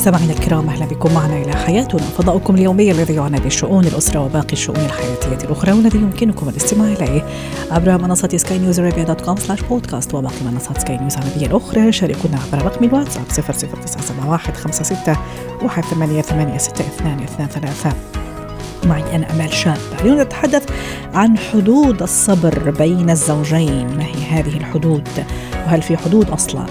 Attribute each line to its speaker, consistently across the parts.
Speaker 1: مستمعينا الكرام أهلا بكم معنا إلى حياتنا. فضاؤكم اليومي الذي يعنى بشؤون الأسرة وباقي الشؤون الحياتية الأخرى والذي يمكنكم الاستماع إليه عبر منصة سكاي نيوز dot com slash podcast وباقي منصات سكاي نيوز العربية الأخرى. شاركونا عبر رقم الواتساب 00971 56 188 معي أنا أمال شاب. اليوم نتحدث عن حدود الصبر بين الزوجين. ما هي هذه الحدود؟ وهل في حدود أصلاً؟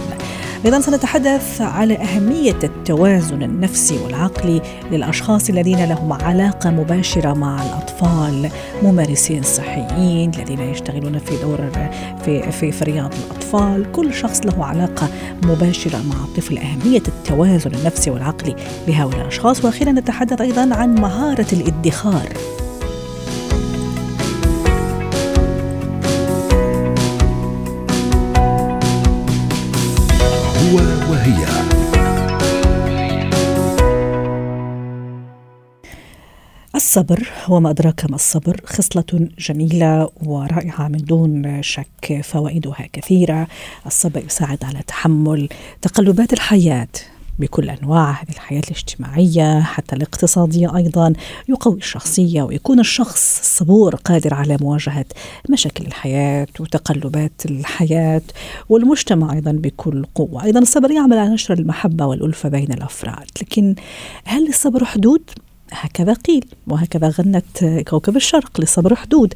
Speaker 1: أيضا سنتحدث على أهمية التوازن النفسي والعقلي للأشخاص الذين لهم علاقة مباشرة مع الأطفال ممارسين صحيين الذين يشتغلون في دور في في, في رياض الأطفال. كل شخص له علاقة مباشرة مع الطفل أهمية التوازن النفسي والعقلي لهؤلاء الأشخاص. وأخيرا نتحدث أيضا عن مهارة الادخار. الصبر وما أدراك ما الصبر خصلة جميلة ورائعة من دون شك فوائدها كثيرة. الصبر يساعد على تحمل تقلبات الحياة بكل أنواع هذه الحياة الاجتماعية حتى الاقتصادية أيضا. يقوي الشخصية ويكون الشخص الصبور قادر على مواجهة مشاكل الحياة وتقلبات الحياة والمجتمع أيضا بكل قوة، أيضا الصبر يعمل على نشر المحبة والألفة بين الأفراد، لكن هل للصبر حدود؟ هكذا قيل وهكذا غنت كوكب الشرق للصبر حدود.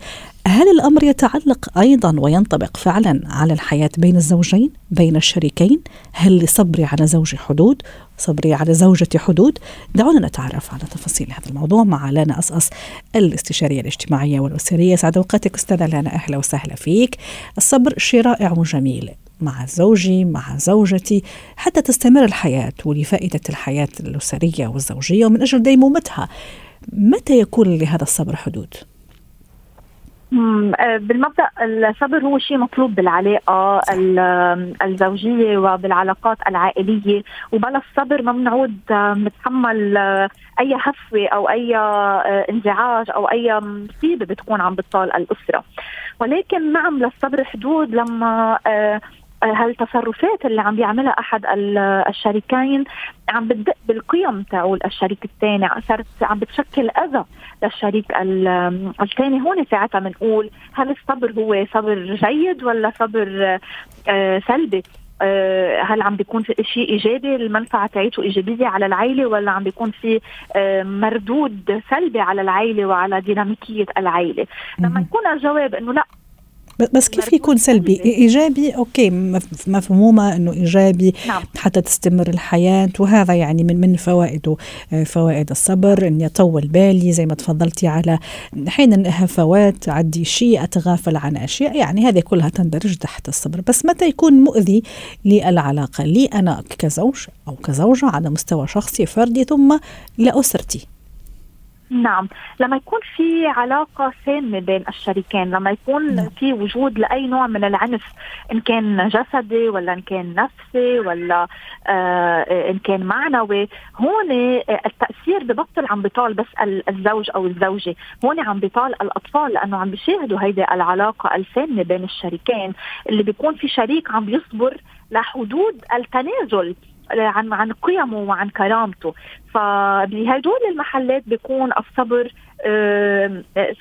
Speaker 1: هل الأمر يتعلق أيضا وينطبق فعلا على الحياة بين الزوجين بين الشريكين؟ هل لصبري على زوجي حدود صبري على زوجتي حدود؟ دعونا نتعرف على تفاصيل هذا الموضوع مع لانا أصأص الاستشارية الاجتماعية والأسرية. سعد أوقاتك أستاذة لانا أهلا وسهلا فيك. الصبر شيء رائع وجميل مع زوجي مع زوجتي حتى تستمر الحياة ولفائدة الحياة الأسرية والزوجية ومن أجل ديمومتها متى يكون لهذا الصبر حدود؟
Speaker 2: آه، بالمبدأ الصبر هو شيء مطلوب بالعلاقة الزوجية وبالعلاقات العائلية. وبلا الصبر ما بنعود نتحمل آه، أي هفوة أو أي آه، انزعاج أو أي مصيبة بتكون عم بتطال الأسرة. ولكن نعم للصبر حدود لما هالتصرفات اللي عم بيعملها أحد الشريكين عم بتدق بالقيم تاعول الشريك الثاني. صارت عم بتشكل أذى للشريك الثاني. هون ساعتها بنقول هل الصبر هو صبر جيد ولا صبر آه، سلبي؟ آه، هل عم بيكون في شيء إيجابي؟ المنفعة تاعته إيجابية على العائله ولا عم بيكون في آه، مردود سلبي على العائله وعلى ديناميكية العائله لما يكون الجواب إنه لا
Speaker 1: بس كيف يكون سلبي؟ إيجابي؟ أوكي مفهومة إنه إيجابي نعم. حتى تستمر الحياة وهذا يعني من من فوائده آه، فوائد الصبر اني اطول بالي زي ما تفضلتي على حين هفوات عندي شيء أتغافل عن أشياء يعني هذه كلها تندرج تحت الصبر. بس متى يكون مؤذي للعلاقة؟ لي أنا كزوج أو كزوجة على مستوى شخصي فردي ثم لاسرتي
Speaker 2: نعم. لما يكون في علاقة سامة بين الشريكين لما يكون نعم. في وجود لأي نوع من العنف إن كان جسدي ولا إن كان نفسي ولا آه إن كان معنوي هون التأثير ببطل عم بيطال بس الزوج أو الزوجة. هون عم بيطال الأطفال لأنه عم بيشاهدوا هيدي العلاقة السامة بين الشريكين اللي بيكون في شريك عم بيصبر لحدود التنازل. عن عن قيمه وعن كرامته فبهدول المحلات بيكون الصبر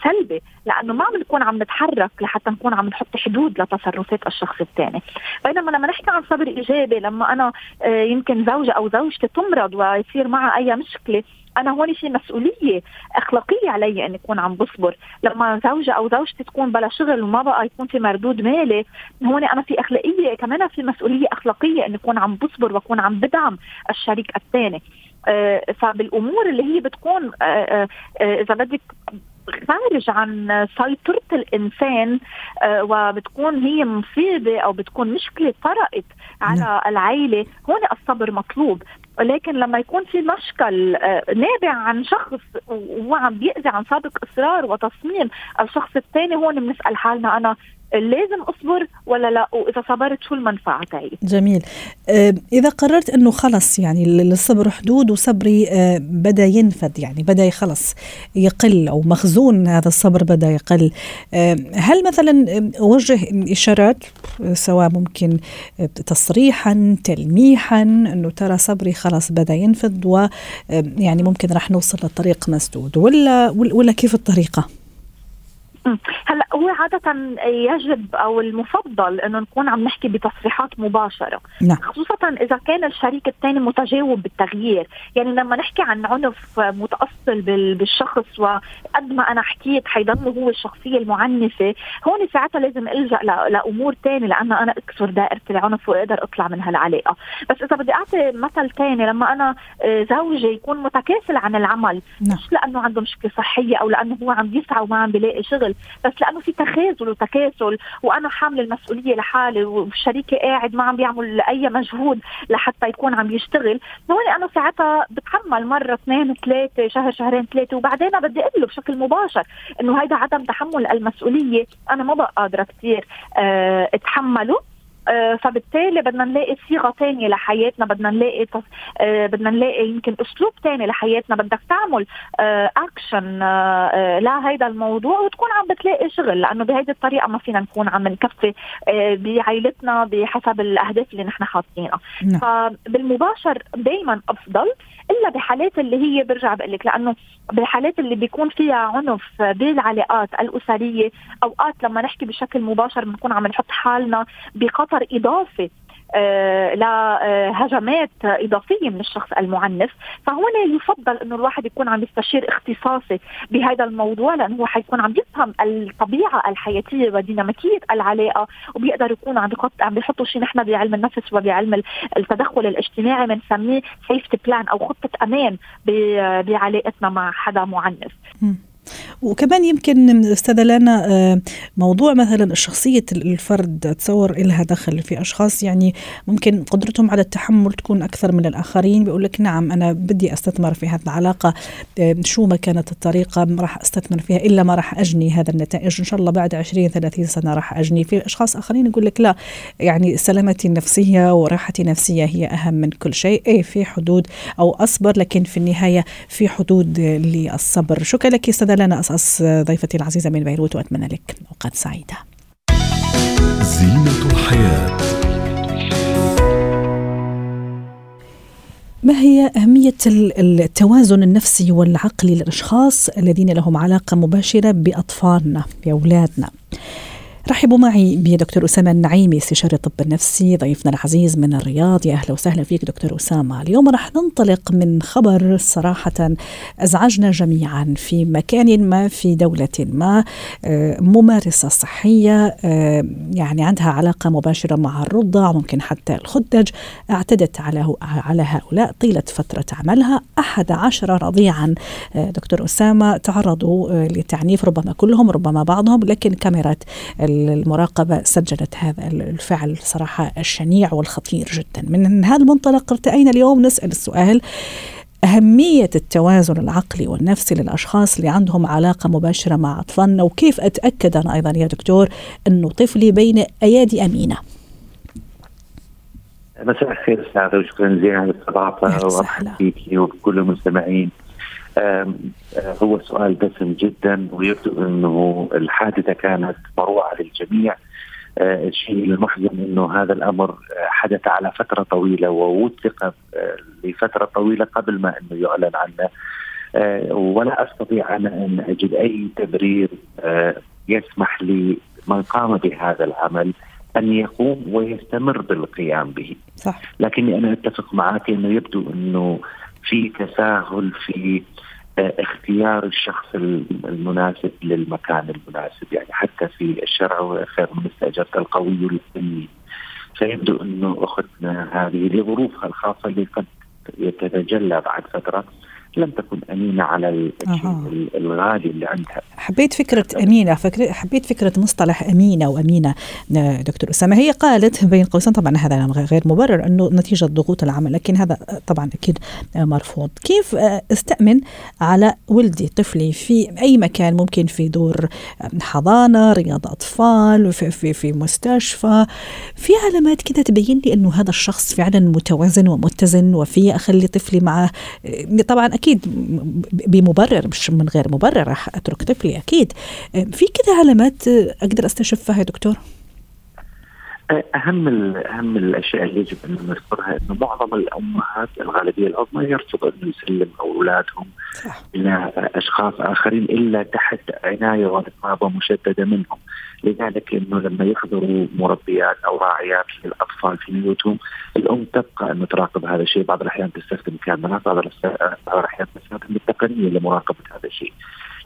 Speaker 2: سلبي لأنه ما عم نكون عم نتحرك لحتى نكون عم نحط حدود لتصرفات الشخص الثاني. بينما لما نحكي عن صبر إيجابي لما أنا آه، يمكن زوجة أو زوجتي تمرض ويصير معها أي مشكلة أنا هون في مسؤولية أخلاقية علي اني اكون عم بصبر. لما زوجة أو زوجتي تكون بلا شغل وما بقى يكون في مردود مالي هون أنا في أخلاقية كمان في مسؤولية أخلاقية اني اكون عم بصبر وأكون عم بدعم الشريك الثاني. آه، فبالأمور اللي هي بتكون آه، إذا بدك خارج عن سيطرة الإنسان وبتكون هي مصيبة أو بتكون مشكلة طرقت على نعم. العائلة هون الصبر مطلوب. ولكن لما يكون في مشكل آه، نابع عن شخص وهو عم بيأذي عن سابق إصرار وتصميم الشخص الثاني هون بنسأل حالنا أنا لازم أصبر ولا لا؟ وإذا صبرت شو المنفعة تاعي؟
Speaker 1: جميل. آه، إذا قررت إنه خلص يعني للصبر حدود وصبري آه، بدأ ينفد يعني بدأ خلص يقل أو مخزون هذا الصبر بدأ يقل. آه، هل مثلا اوجه إشارات؟ سواء ممكن تصريحا تلميحا إنه ترى صبري خلاص بدأ ينفد ويعني ممكن راح نوصل لطريق مسدود ولا ولا كيف الطريقة؟
Speaker 2: هلا هو عادة يجب أو المفضل إنه نكون عم نحكي بتصريحات مباشرة نعم. خصوصا إذا كان الشريك الثاني متجاوب بالتغيير، يعني لما نحكي عن عنف متأصل بالشخص وقد ما أنا حكيت حيضل هو الشخصية المعنفة، هون ساعتها لازم ألجأ لأمور ثانية لأنه أنا اكسر دائرة العنف وأقدر أطلع من هالعلاقة، بس إذا بدي أعطي مثل ثاني لما آه، زوجي يكون متكاسل عن العمل نعم. مش لأنه عنده مشكلة صحية أو لأنه هو عم يسعى وما عم بيلاقي شغل بس لأنه في تخاذل وتكاسل وأنا حامل المسؤولية لحالي وشريكي قاعد ما عم بيعمل أي مجهود لحتى يكون عم يشتغل. هون أنا ساعتها بتحمل مرة اثنين ثلاثة شهر شهرين ثلاثة وبعدين بدي أقول له بشكل مباشر إنه هيدا عدم تحمل المسؤولية أنا ما بقى قادرة كثير أه أتحمله. آه، فبالتالي بدنا نلاقي صيغة ثانية لحياتنا بدنا نلاقي تص... آه، بدنا نلاقي يمكن أسلوب ثاني لحياتنا بدك تعمل اكشن آه، لهيدا الموضوع وتكون عم بتلاقي شغل لأنه بهيدي الطريقة ما فينا نكون عم نكفي بعائلتنا بحسب الأهداف اللي نحن حاطينها نعم. فبالمباشر دائما أفضل إلا بحالات اللي هي برجع بقول لك لأنه بالحالات اللي بيكون فيها عنف بالعلاقات الأسرية أوقات لما نحكي بشكل مباشر بنكون عم نحط حالنا بخطر إضافي آه، لهجمات إضافية من الشخص المعنف فهنا يفضل إنه الواحد يكون عم يستشير اختصاصي بهذا الموضوع لأنه هو حيكون عم يفهم الطبيعة الحياتية وديناميكية العلاقة وبيقدر يكون عم بيحط عم بيحطوا شيء نحن بعلم النفس وبعلم التدخل الاجتماعي بنسميه سيفتي بلان أو خطة أمان بعلاقتنا مع حدا معنف.
Speaker 1: وكمان يمكن أستاذة لنا آه، موضوع مثلا شخصيه الفرد اتصور لها دخل في أشخاص يعني ممكن قدرتهم على التحمل تكون أكثر من الآخرين. بيقول لك نعم أنا بدي أستثمر في هذه العلاقة. آه، شو ما كانت الطريقة ما راح أستثمر فيها إلا ما راح أجني هذا النتائج. إن شاء الله بعد 20 30 سنة راح أجني. في أشخاص آخرين يقول لك لا يعني سلامتي النفسية وراحتي النفسية هي أهم من كل شيء. اي في حدود أو أصبر لكن في النهاية في حدود للصبر. شكرا لك استاذه لنا أسأس ضيفتي العزيزة من بيروت وأتمنى لك أوقات سعيدة زينة الحياة ما هي أهمية التوازن النفسي والعقلي للأشخاص الذين لهم علاقة مباشرة بأطفالنا بأولادنا؟ رحبوا معي بدكتور أسامة النعيمي استشاري الطب النفسي ضيفنا العزيز من الرياض. يا أهلا وسهلا فيك دكتور أسامة. اليوم راح ننطلق من خبر صراحة أزعجنا جميعا في مكان ما في دولة ما آه، ممارسة صحية آه، يعني عندها علاقة مباشرة مع الرضع ممكن حتى الخدج اعتدت على على هؤلاء طيلة فترة عملها. أحد عشر رضيعا. آه، دكتور أسامة تعرضوا لتعنيف ربما كلهم ربما بعضهم لكن كاميرات المراقبة سجلت هذا الفعل صراحة الشنيع والخطير جدا. من هذا المنطلق ارتأينا اليوم؟ نسأل السؤال. أهمية التوازن العقلي والنفسي للأشخاص اللي عندهم علاقة مباشرة مع أطفالنا وكيف أتأكد أنا أيضا يا دكتور أنه طفلي بين أيادي أمينة؟
Speaker 3: مساء الخير أستاذ وشكرا جزيلا على الاستضافه ومرحبا فيك وبكل المستمعين. هو سؤال دسم جدا ويبدو أنه الحادثة كانت مروعة للجميع آه، الشيء المحزن أنه هذا الأمر حدث على فترة طويلة ووثق آه، لفترة طويلة قبل ما أنه يعلن عنه ولا أستطيع أنا أن أجد أي تبرير يسمح لمن قام بهذا العمل أن يقوم ويستمر بالقيام به. صح. لكني أنا أتفق معك أنه يبدو أنه في تساهل في آه، اختيار الشخص المناسب للمكان المناسب يعني حتى في الشرع خير من استاجرت القوي للسنين. فيبدو أنه اختنا هذه لظروفها الخاصة اللي قد تتجلى بعد فترة. لم تكن أمينة على الشيء الغالي اللي عندها.
Speaker 1: حبيت فكرة أمينة فكرة حبيت فكرة مصطلح أمينة وأمينة دكتور أسامة. هي قالت بين قوسين طبعا هذا غير مبرر أنه نتيجة ضغوط العمل لكن هذا طبعا أكيد مرفوض. كيف أستأمن على ولدي طفلي في أي مكان؟ ممكن في دور حضانة رياض أطفال في في, في مستشفى. في علامات كده تبين لي أنه هذا الشخص فعلا متوازن ومتزن وفي أخلي طفلي معه طبعا أكيد بمبرر مش من غير مبرر راح أترك طفلي أكيد. في كده علامات أقدر استشفها يا دكتور؟
Speaker 3: أهم أهم الأشياء اللي يجب أن نذكرها انه معظم الأمهات الغالبية العظمى يرفض أن يسلم أولادهم إلى أشخاص آخرين إلا تحت عناية ورقابه مشدده منهم، لذلك إنه لما يحضروا مربيات أو راعيات للأطفال في بيوتهم الأم تبقى انه تراقب هذا الشيء، بعض الأحيان تستخدم كاميرات، بعض الأحيان تستخدم التقنية لمراقبة هذا الشيء.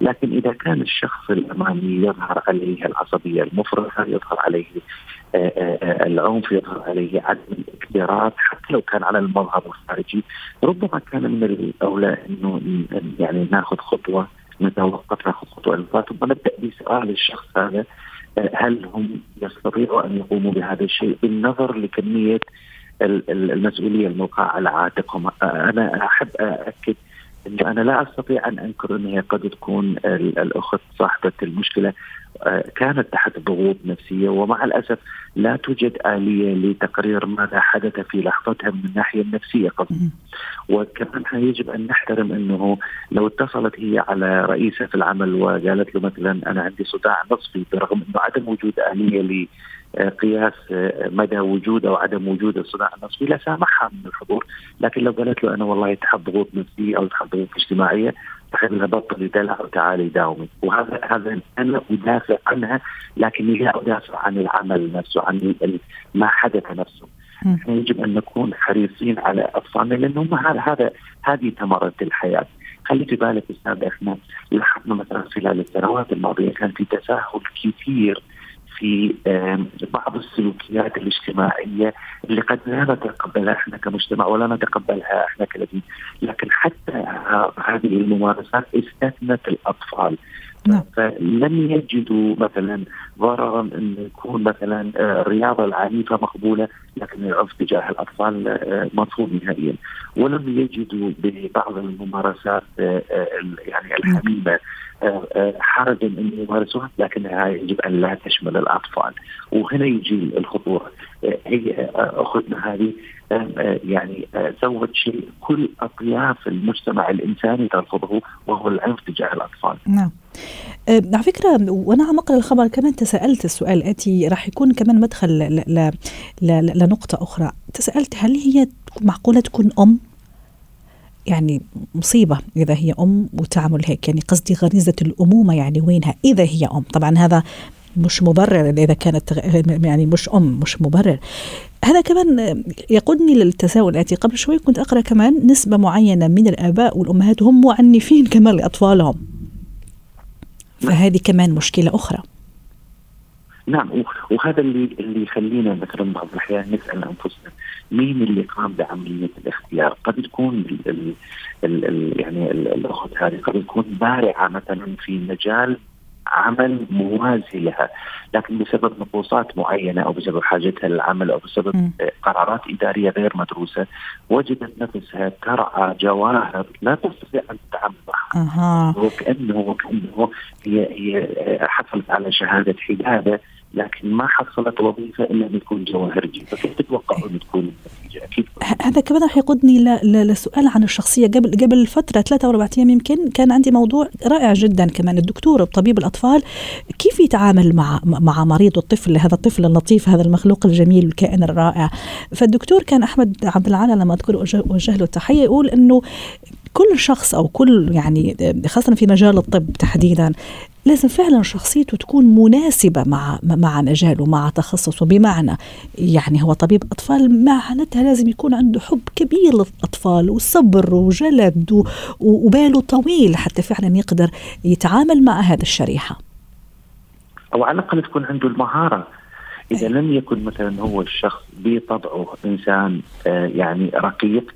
Speaker 3: لكن إذا كان الشخص الأمامي يظهر عليه العصبية المفرطه، يظهر عليه العنف يظهر عليه عدم الاكتراث حتى لو كان على المظهر الخارجي. ربما كان من الأولى إنه يعني ناخذ خطوة نتوقف ناخذ خطوة ثم نبدأ بسؤال الشخص هذا هل هم يستطيعوا أن يقوموا بهذا الشيء؟ بالنظر لكمية المسؤولية الملقاه على عاتقهم أنا أحب اكد إنه أنا لا أستطيع أن أنكر ان هي قد تكون الأخت صاحبة المشكلة. آه، كانت تحت ضغوط نفسية ومع الأسف لا توجد آلية لتقرير ماذا حدث في لحظتها من الناحية النفسية قصدي وكمان يجب أن نحترم إنه لو اتصلت هي على رئيسة في العمل وقالت له مثلا أنا عندي صداع نصفي برغم إنه عدم وجود آلية قياس مدى وجود أو عدم وجود الصداع النصفي لا سامحها من الحضور لكن لو قالت له أنا والله تحت ضغوط نفسيه أو تحت ضغوط اجتماعية فإن بطل دلع وتعالي داومي وهذا هذا أنا أدافع عنها لكني لا أدافع عن العمل نفسه عن ما حدث نفسه. إحنا يجب أن نكون حريصين على اطفالنا لأنه هذا هذا هذه ثمرة الحياة. خلي في بالك أستاذ إحنا لاحظنا مثلا خلال السنوات الماضية كان في تساهل كثير في بعض السلوكيات الاجتماعية اللي قد لا نتقبلها إحنا كمجتمع ولا نتقبلها إحنا كلاجئين، لكن حتى هذه الممارسات استثنت الأطفال. نعم. فلم يجدوا مثلا ضررا انه يكون مثلا آه، الرياضة العنيفة مقبولة لكن العنف تجاه الأطفال آه، مرفوض نهائيا ولم يجدوا ببعض الممارسات آه، يعني الحميمة حرجا أن يمارسوها لكنها يجب أن لا تشمل الأطفال وهنا يجي الخطورة هي اختنا هذه يعني سوت شيء كل أطياف المجتمع الإنساني ترفضه وهو العنف تجاه الأطفال.
Speaker 1: نعم. على فكرة وأنا عم أقرأ الخبر كمان تساءلت السؤال الاتي راح يكون كمان مدخل ل ل ل لنقطة أخرى، تساءلت هل هي معقولة تكون أم؟ يعني مصيبة إذا هي أم وتعمل هيك. يعني قصدي غريزة الأمومة يعني وينها؟ إذا هي أم. طبعا هذا مش مبرر إذا كانت يعني مش أم مش مبرر. هذا كمان يقودني للتساؤل الآتي قبل شوي كنت أقرأ كمان نسبة معينة من الآباء والأمهات هم معنفين كمان لأطفالهم. فهذه كمان مشكلة أخرى
Speaker 3: نعم وهذا اللي اللي يخلينا مثلا بعض الأحيان نسأل أنفسنا مين اللي قام بعملية الاختيار؟ قد تكون ال ال ال يعني الأخت هذه قد تكون بارعة مثلا في مجال عمل موازي لها لكن بسبب نقوصات معينة أو بسبب حاجتها للعمل أو بسبب م. قرارات إدارية غير مدروسة وجدت نفسها ترعى جواهر لا تستطيع أن تتعامل معها. وكانه وكأنه هي هي حصلت على شهادة حداده لكن ما حصلت وظيفة إلا ان تكون جواهرجي. فكيف تتوقعوا ان تكون النتيجه
Speaker 1: هذا كمان راح يقودني لسؤال عن الشخصية. قبل قبل فترة ثلاثة أو أربع أيام يمكن كان عندي موضوع رائع جدا كمان. الدكتور طبيب الأطفال كيف يتعامل مع مع مريض الطفل هذا الطفل اللطيف هذا المخلوق الجميل الكائن الرائع. فالدكتور كان أحمد عبد العال لما أذكر وجه له التحية يقول إنه كل شخص أو كل يعني خاصة في مجال الطب تحديدا لازم فعلا شخصيته تكون مناسبة مع مع مجاله مع تخصصه. بمعنى يعني هو طبيب أطفال معناتها لازم يكون عنده حب كبير للأطفال وصبر وجلد وباله طويل حتى فعلا يقدر يتعامل مع هذا الشريحة.
Speaker 3: أو على الأقل تكون عنده المهارة. إذا لم يكن مثلا هو الشخص بطبعه إنسان آه، يعني رقيق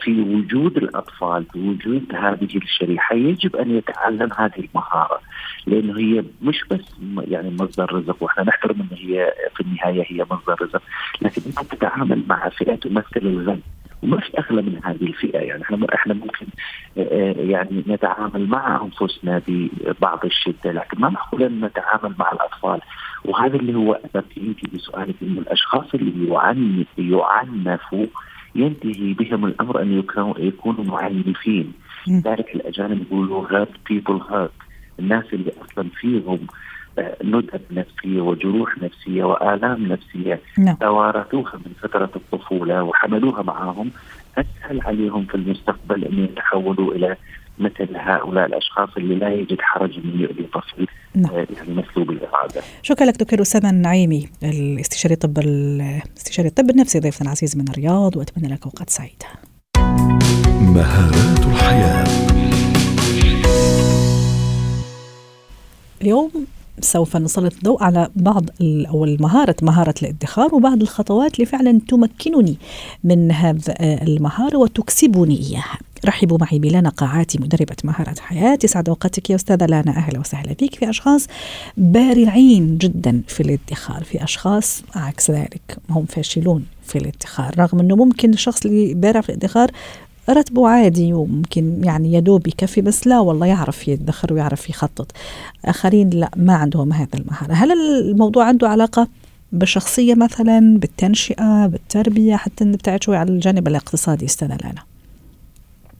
Speaker 3: في وجود الأطفال في وجود هذه الشريحة يجب أن يتعلم هذه المهارة لأنه هي مش بس يعني مصدر رزق وإحنا نحترم إن هي في النهاية هي مصدر رزق لكن أنت تتعامل مع فئة تمثل الغني وما في أغلى من هذه الفئة. يعني إحنا إحنا ممكن يعني نتعامل مع أنفسنا ببعض الشدة لكن ما معقول أن نتعامل مع الأطفال. وهذا اللي هو اثرتي انت بسؤالك انه الأشخاص اللي يعنفوا ينتهي بهم الأمر أن يكونوا معنفين لذلك الأجانب يقولوا hurt people hurt. الناس اللي أصلا فيهم آه، ندب نفسية وجروح نفسية وآلام نفسية نعم. توارثوها من فترة الطفولة وحملوها معهم أسهل عليهم في المستقبل أن يتحولوا إلى مثل هؤلاء الأشخاص اللي لا يجد حرج من يؤذي طفل نعم. آه، يعني مسلوب الاراده.
Speaker 1: شكرا لك دكتور اسامه النعيمي الاستشاري طب الاستشاري الطب النفسي ضيفنا العزيز من الرياض وأتمنى لك أوقات سعيدة. مهارات الحياة اليوم سوف نسلط الضوء على بعض أو المهارة مهارة الادخار وبعض الخطوات اللي فعلا تمكنني من هذا المهارة وتكسبني إياها. رحبوا معي بلانا قاعاتي مدربة مهارة حياة. يسعد أوقاتك يا أستاذة لانا. أهلا وسهلا فيك. في أشخاص بارعين جدا في الادخار. في أشخاص عكس ذلك هم فاشلون في الادخار. رغم أنه ممكن الشخص اللي بارع في الادخار راتبه عادي وممكن يعني يدوب يكفي بس لا والله يعرف يدخر ويعرف يخطط. آخرين لا ما عندهم هذا المهارة. هل الموضوع عنده علاقة بالشخصية مثلا بالتنشئة بالتربية؟ حتى نبتعد شوي على الجانب الاقتصادي أستاذة لانا.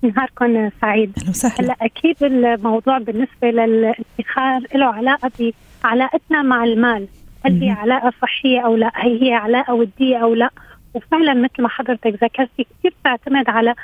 Speaker 4: نهاركم سعيد.
Speaker 1: أهلا وسهلا.
Speaker 4: هلا أكيد الموضوع بالنسبة للادخار له علاقة بعلاقتنا مع المال. هل هي علاقة صحية أو لا؟ هل هي علاقة ودية أو لا؟ وفعلا مثل ما حضرتك ذكرتي كثير تعتمد على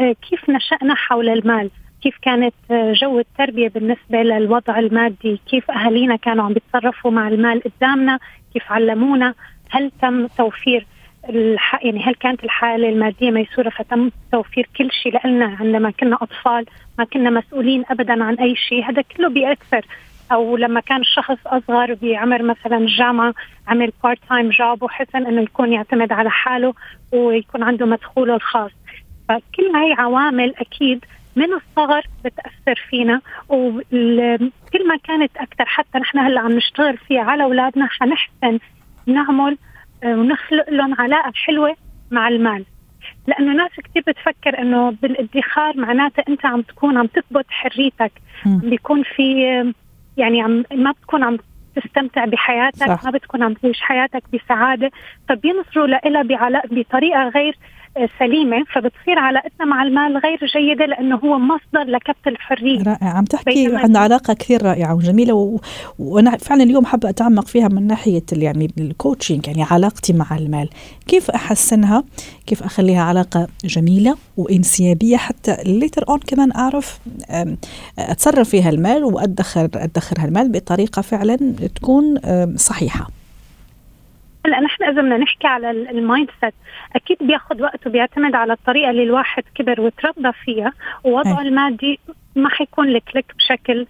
Speaker 4: كيف نشأنا حول المال؟ كيف كانت آه، جو التربية بالنسبة للوضع المادي؟ كيف أهالينا كانوا عم بيتصرفوا مع المال قدامنا؟ كيف علمونا؟ هل تم توفير الح... يعني هل كانت الحالة المادية ميسورة فتم توفير كل شيء لنا عندما كنا أطفال ما كنا مسؤولين أبدا عن أي شيء هذا كله بيأثر. أو لما كان الشخص أصغر بعمر مثلا الجامعة عمل part-time job وحسن إنه يكون يعتمد على حاله ويكون عنده مدخوله الخاص. فكل هاي عوامل أكيد من الصغر بتأثر فينا وكل ما كانت أكثر حتى نحن هلأ عم نشتغل فيها على أولادنا حنحسن نعمل آه، ونخلق لهم علاقة حلوة مع المال. لأنه ناس كثير بتفكر إنه بالادخار معناته أنت عم تكون عم تثبت حريتك. بيكون في يعني عم ما بتكون عم تستمتع بحياتك صح. ما بتكون عم تعيش حياتك بسعادة. فبينظروا لها بطريقة غير سليمة فبتصير علاقتنا مع المال غير جيدة لأنه هو مصدر لكبت الحرية.
Speaker 1: رائع. عم تحكي عن علاقة كثير رائعة وجميلة و... وأنا فعلا اليوم حابة أتعمق فيها من ناحية يعني ال coaching يعني علاقتي مع المال. كيف أحسنها؟ كيف أخليها علاقة جميلة وإنسيابية؟ حتى later on كمان أعرف أتصرف فيها المال وادخر ادخر هالمال بطريقة فعلا تكون صحيحة.
Speaker 4: هلا نحن إذا بدنا نحكي على ال mindset أكيد بياخذ وقت وبيعتمد على الطريقة اللي الواحد كبر وتربى فيها ووضعه المادي ما حيكون ال click بشكل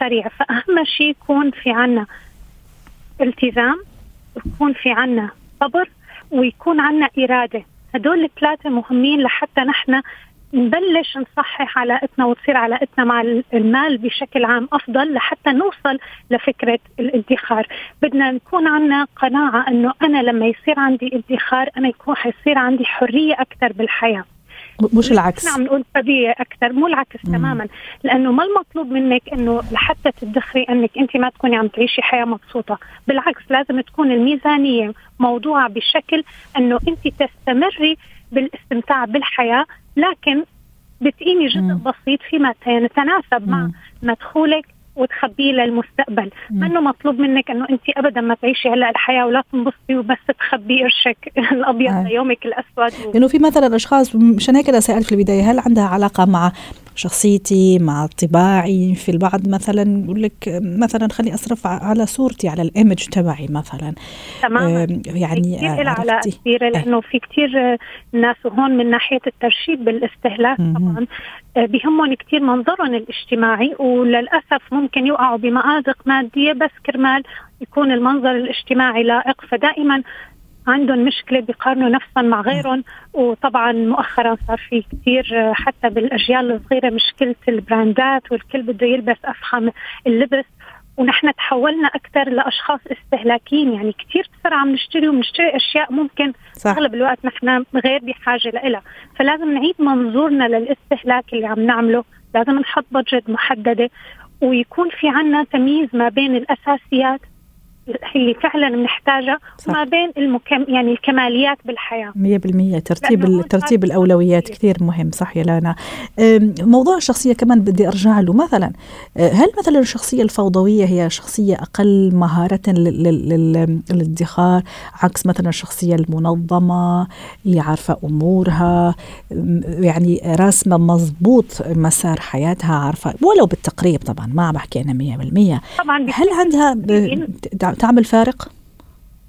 Speaker 4: سريع. فأهم شيء يكون في عنا التزام يكون في عنا صبر ويكون عنا إرادة. هدول الثلاثة مهمين لحتى نحن نبلش نصحح علاقتنا وتصير علاقتنا مع المال بشكل عام أفضل لحتى نوصل لفكرة الادخار، بدنا نكون عندنا قناعة إنه أنا لما يصير عندي ادخار أنا يكون حيصير عندي حرية أكثر بالحياة.
Speaker 1: مش العكس
Speaker 4: نعم نقول طبيعي أكثر مو العكس مم. تماما لأنه ما المطلوب منك إنه لحتى تدخري إنك أنت ما تكوني عم تعيشي حياة مبسوطة بالعكس لازم تكون الميزانية موضوعة بشكل إنه أنت تستمري بالاستمتاع بالحياة لكن بتقيمي جزء مم. بسيط فيما يتناسب مع مدخولك وتخبيه للمستقبل منه مطلوب منك إنه أنت ابدا ما تعيشي هلا الحياة ولا تنبسطي وبس تخبي قرشك الأبيض آه. ليومك الأسود
Speaker 1: و... لأنه في مثلا أشخاص مشان هيك أنا سالت في البداية هل عندها علاقة مع شخصيتي مع طباعي في البعض مثلا يقول لك مثلا خلي أصرف على صورتي على الإيمج تبعي مثلا.
Speaker 4: تماما. يعني كثير علاقه كثيره لأنه في كثير ناس وهون من ناحية الترشيد بالاستهلاك طبعا آه، بهمهم كثير منظرهم الاجتماعي وللأسف ممكن يوقعوا بمآزق مادية بس كرمال يكون المنظر الاجتماعي لائق. فدائما عندهم مشكلة بيقارنوا نفسهم مع غيرهم وطبعا مؤخرا صار في كثير حتى بالأجيال الصغيرة مشكلة البراندات والكل بده يلبس أفخم اللبس. ونحن تحولنا أكثر لأشخاص استهلاكيين يعني كثير بسرعة بنشتري وبنشتري أشياء ممكن صح. أغلب الوقت نحن غير بحاجة لها فلازم نعيد منظورنا للاستهلاك اللي عم نعمله. لازم نحط بادجت محددة ويكون في عنا تمييز ما بين الأساسيات اللي فعلا بنحتاجها وما بين المكم يعني الكماليات بالحياة.
Speaker 1: 100% ترتيب ترتيب الأولويات كثير. مهم صح يا لانا؟ موضوع الشخصية كمان بدي أرجع له. مثلا أه، هل مثلا الشخصية الفوضوية هي شخصية أقل مهارة للادخار؟ عكس مثلا الشخصية المنظمة اللي عارفة أمورها يعني راسمة مضبوط مسار حياتها عارفة ولو بالتقريب طبعا ما بحكي أنا 100% طبعا هل عندها تعمل فارق؟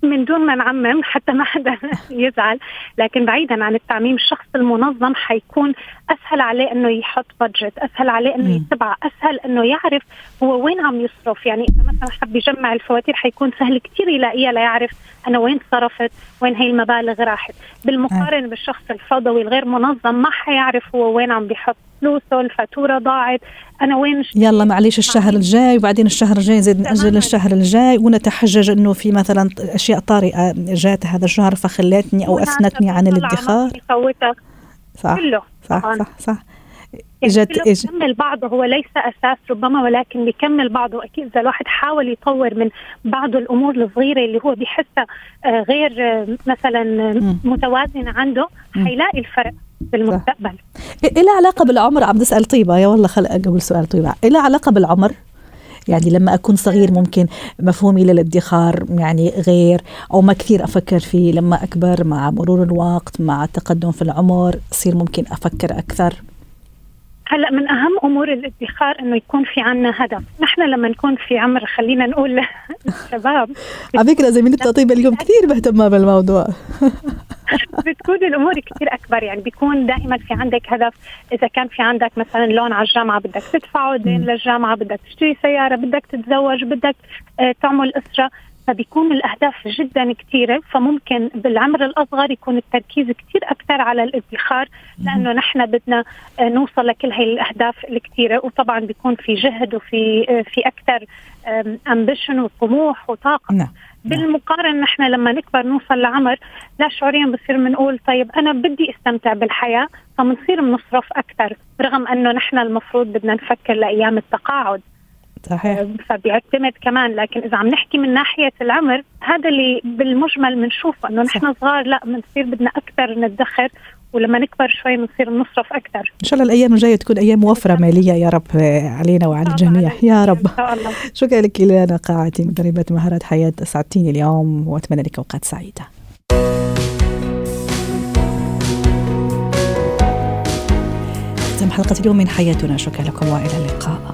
Speaker 4: من دون ما نعمم حتى ما حدا يزعل. لكن بعيدا عن التعميم الشخص المنظم حيكون أسهل عليه إنه يحط بادجت أسهل عليه إنه يتبع أسهل إنه يعرف هو وين عم يصرف. يعني إذا مثلا حب يجمع الفواتير حيكون سهل كثير يلاقيها ليعرف أنا وين صرفت وين هي المبالغ راحت. بالمقارنة بالشخص الفوضوي الغير منظم ما حيعرف هو وين عم بيحط فلوسه الفاتورة ضاعت. أنا وين
Speaker 1: يلا معليش الشهر الجاي وبعدين الشهر الجاي زيد نأجل الشهر الجاي ونتحجج إنه في مثلا أشياء طارئة جات هذا الشهر فخلتني أو أثنتني عن الادخار.
Speaker 4: صح كله.
Speaker 1: صح صح صح, صح.
Speaker 4: يعني اجت اجت بيكمل بعضه هو ليس أساس ربما ولكن بيكمل بعضه. أكيد إذا الواحد حاول يطور من بعض الأمور الصغيرة اللي هو بيحسها آه، غير آه، مثلا متوازنة عنده حيلاقي الفرق. بالمستقبل
Speaker 1: إلى علاقة بالعمر؟ عم بسأل طيبة. يا والله خلق أقول سؤال طيبة إلى علاقة بالعمر؟ يعني لما أكون صغير ممكن مفهومي للادخار يعني غير أو ما كثير أفكر فيه. لما أكبر مع مرور الوقت مع التقدم في العمر أصير ممكن أفكر أكثر.
Speaker 4: هلأ من أهم أمور الادخار إنه يكون في عنا هدف، نحن لما نكون في عمر خلينا نقول شباب.
Speaker 1: على فكرة زميلتنا طيبه اليوم كثير مهتمه بالموضوع.
Speaker 4: بتكون الأمور كثير أكبر يعني بيكون دائما في عندك هدف. إذا كان في عندك مثلا لون على الجامعة بدك تدفعه دين للجامعة بدك تشتري سيارة بدك تتزوج بدك آه، تعمل أسرة فبيكون الأهداف جدا كثيره فممكن بالعمر الأصغر يكون التركيز كثير أكثر على الإدخار لأنه نحن بدنا آه، نوصل لكل هي الأهداف الكثيره وطبعا بيكون في جهد وفي آه، في أكثر امبيشن وطموح وطاقة. نعم. بالمقارنة نحن لما نكبر نوصل لعمر لا شعوريا بصير بنقول طيب أنا بدي أستمتع بالحياة فبنصير بنصرف أكثر رغم أنه نحن المفروض بدنا نفكر لأيام التقاعد. صحيح. آه، فبيعتمد كمان لكن إذا عم نحكي من ناحية العمر هذا اللي بالمجمل بنشوفه إنه نحن صغار لا بنصير بدنا أكثر ندخر ولما نكبر شوي بنصير نصرف أكثر.
Speaker 1: إن شاء الله الأيام الجاية تكون أيام موفره مالية يا رب علينا وعلى الجميع. يا رب. ان شاء الله. شكرا لك لانا قاعتي مدربه مهارات حياة اسعدتيني اليوم وأتمنى لك أوقات سعيدة. ختم حلقة اليوم من حياتنا. شكرا لكم وإلى اللقاء.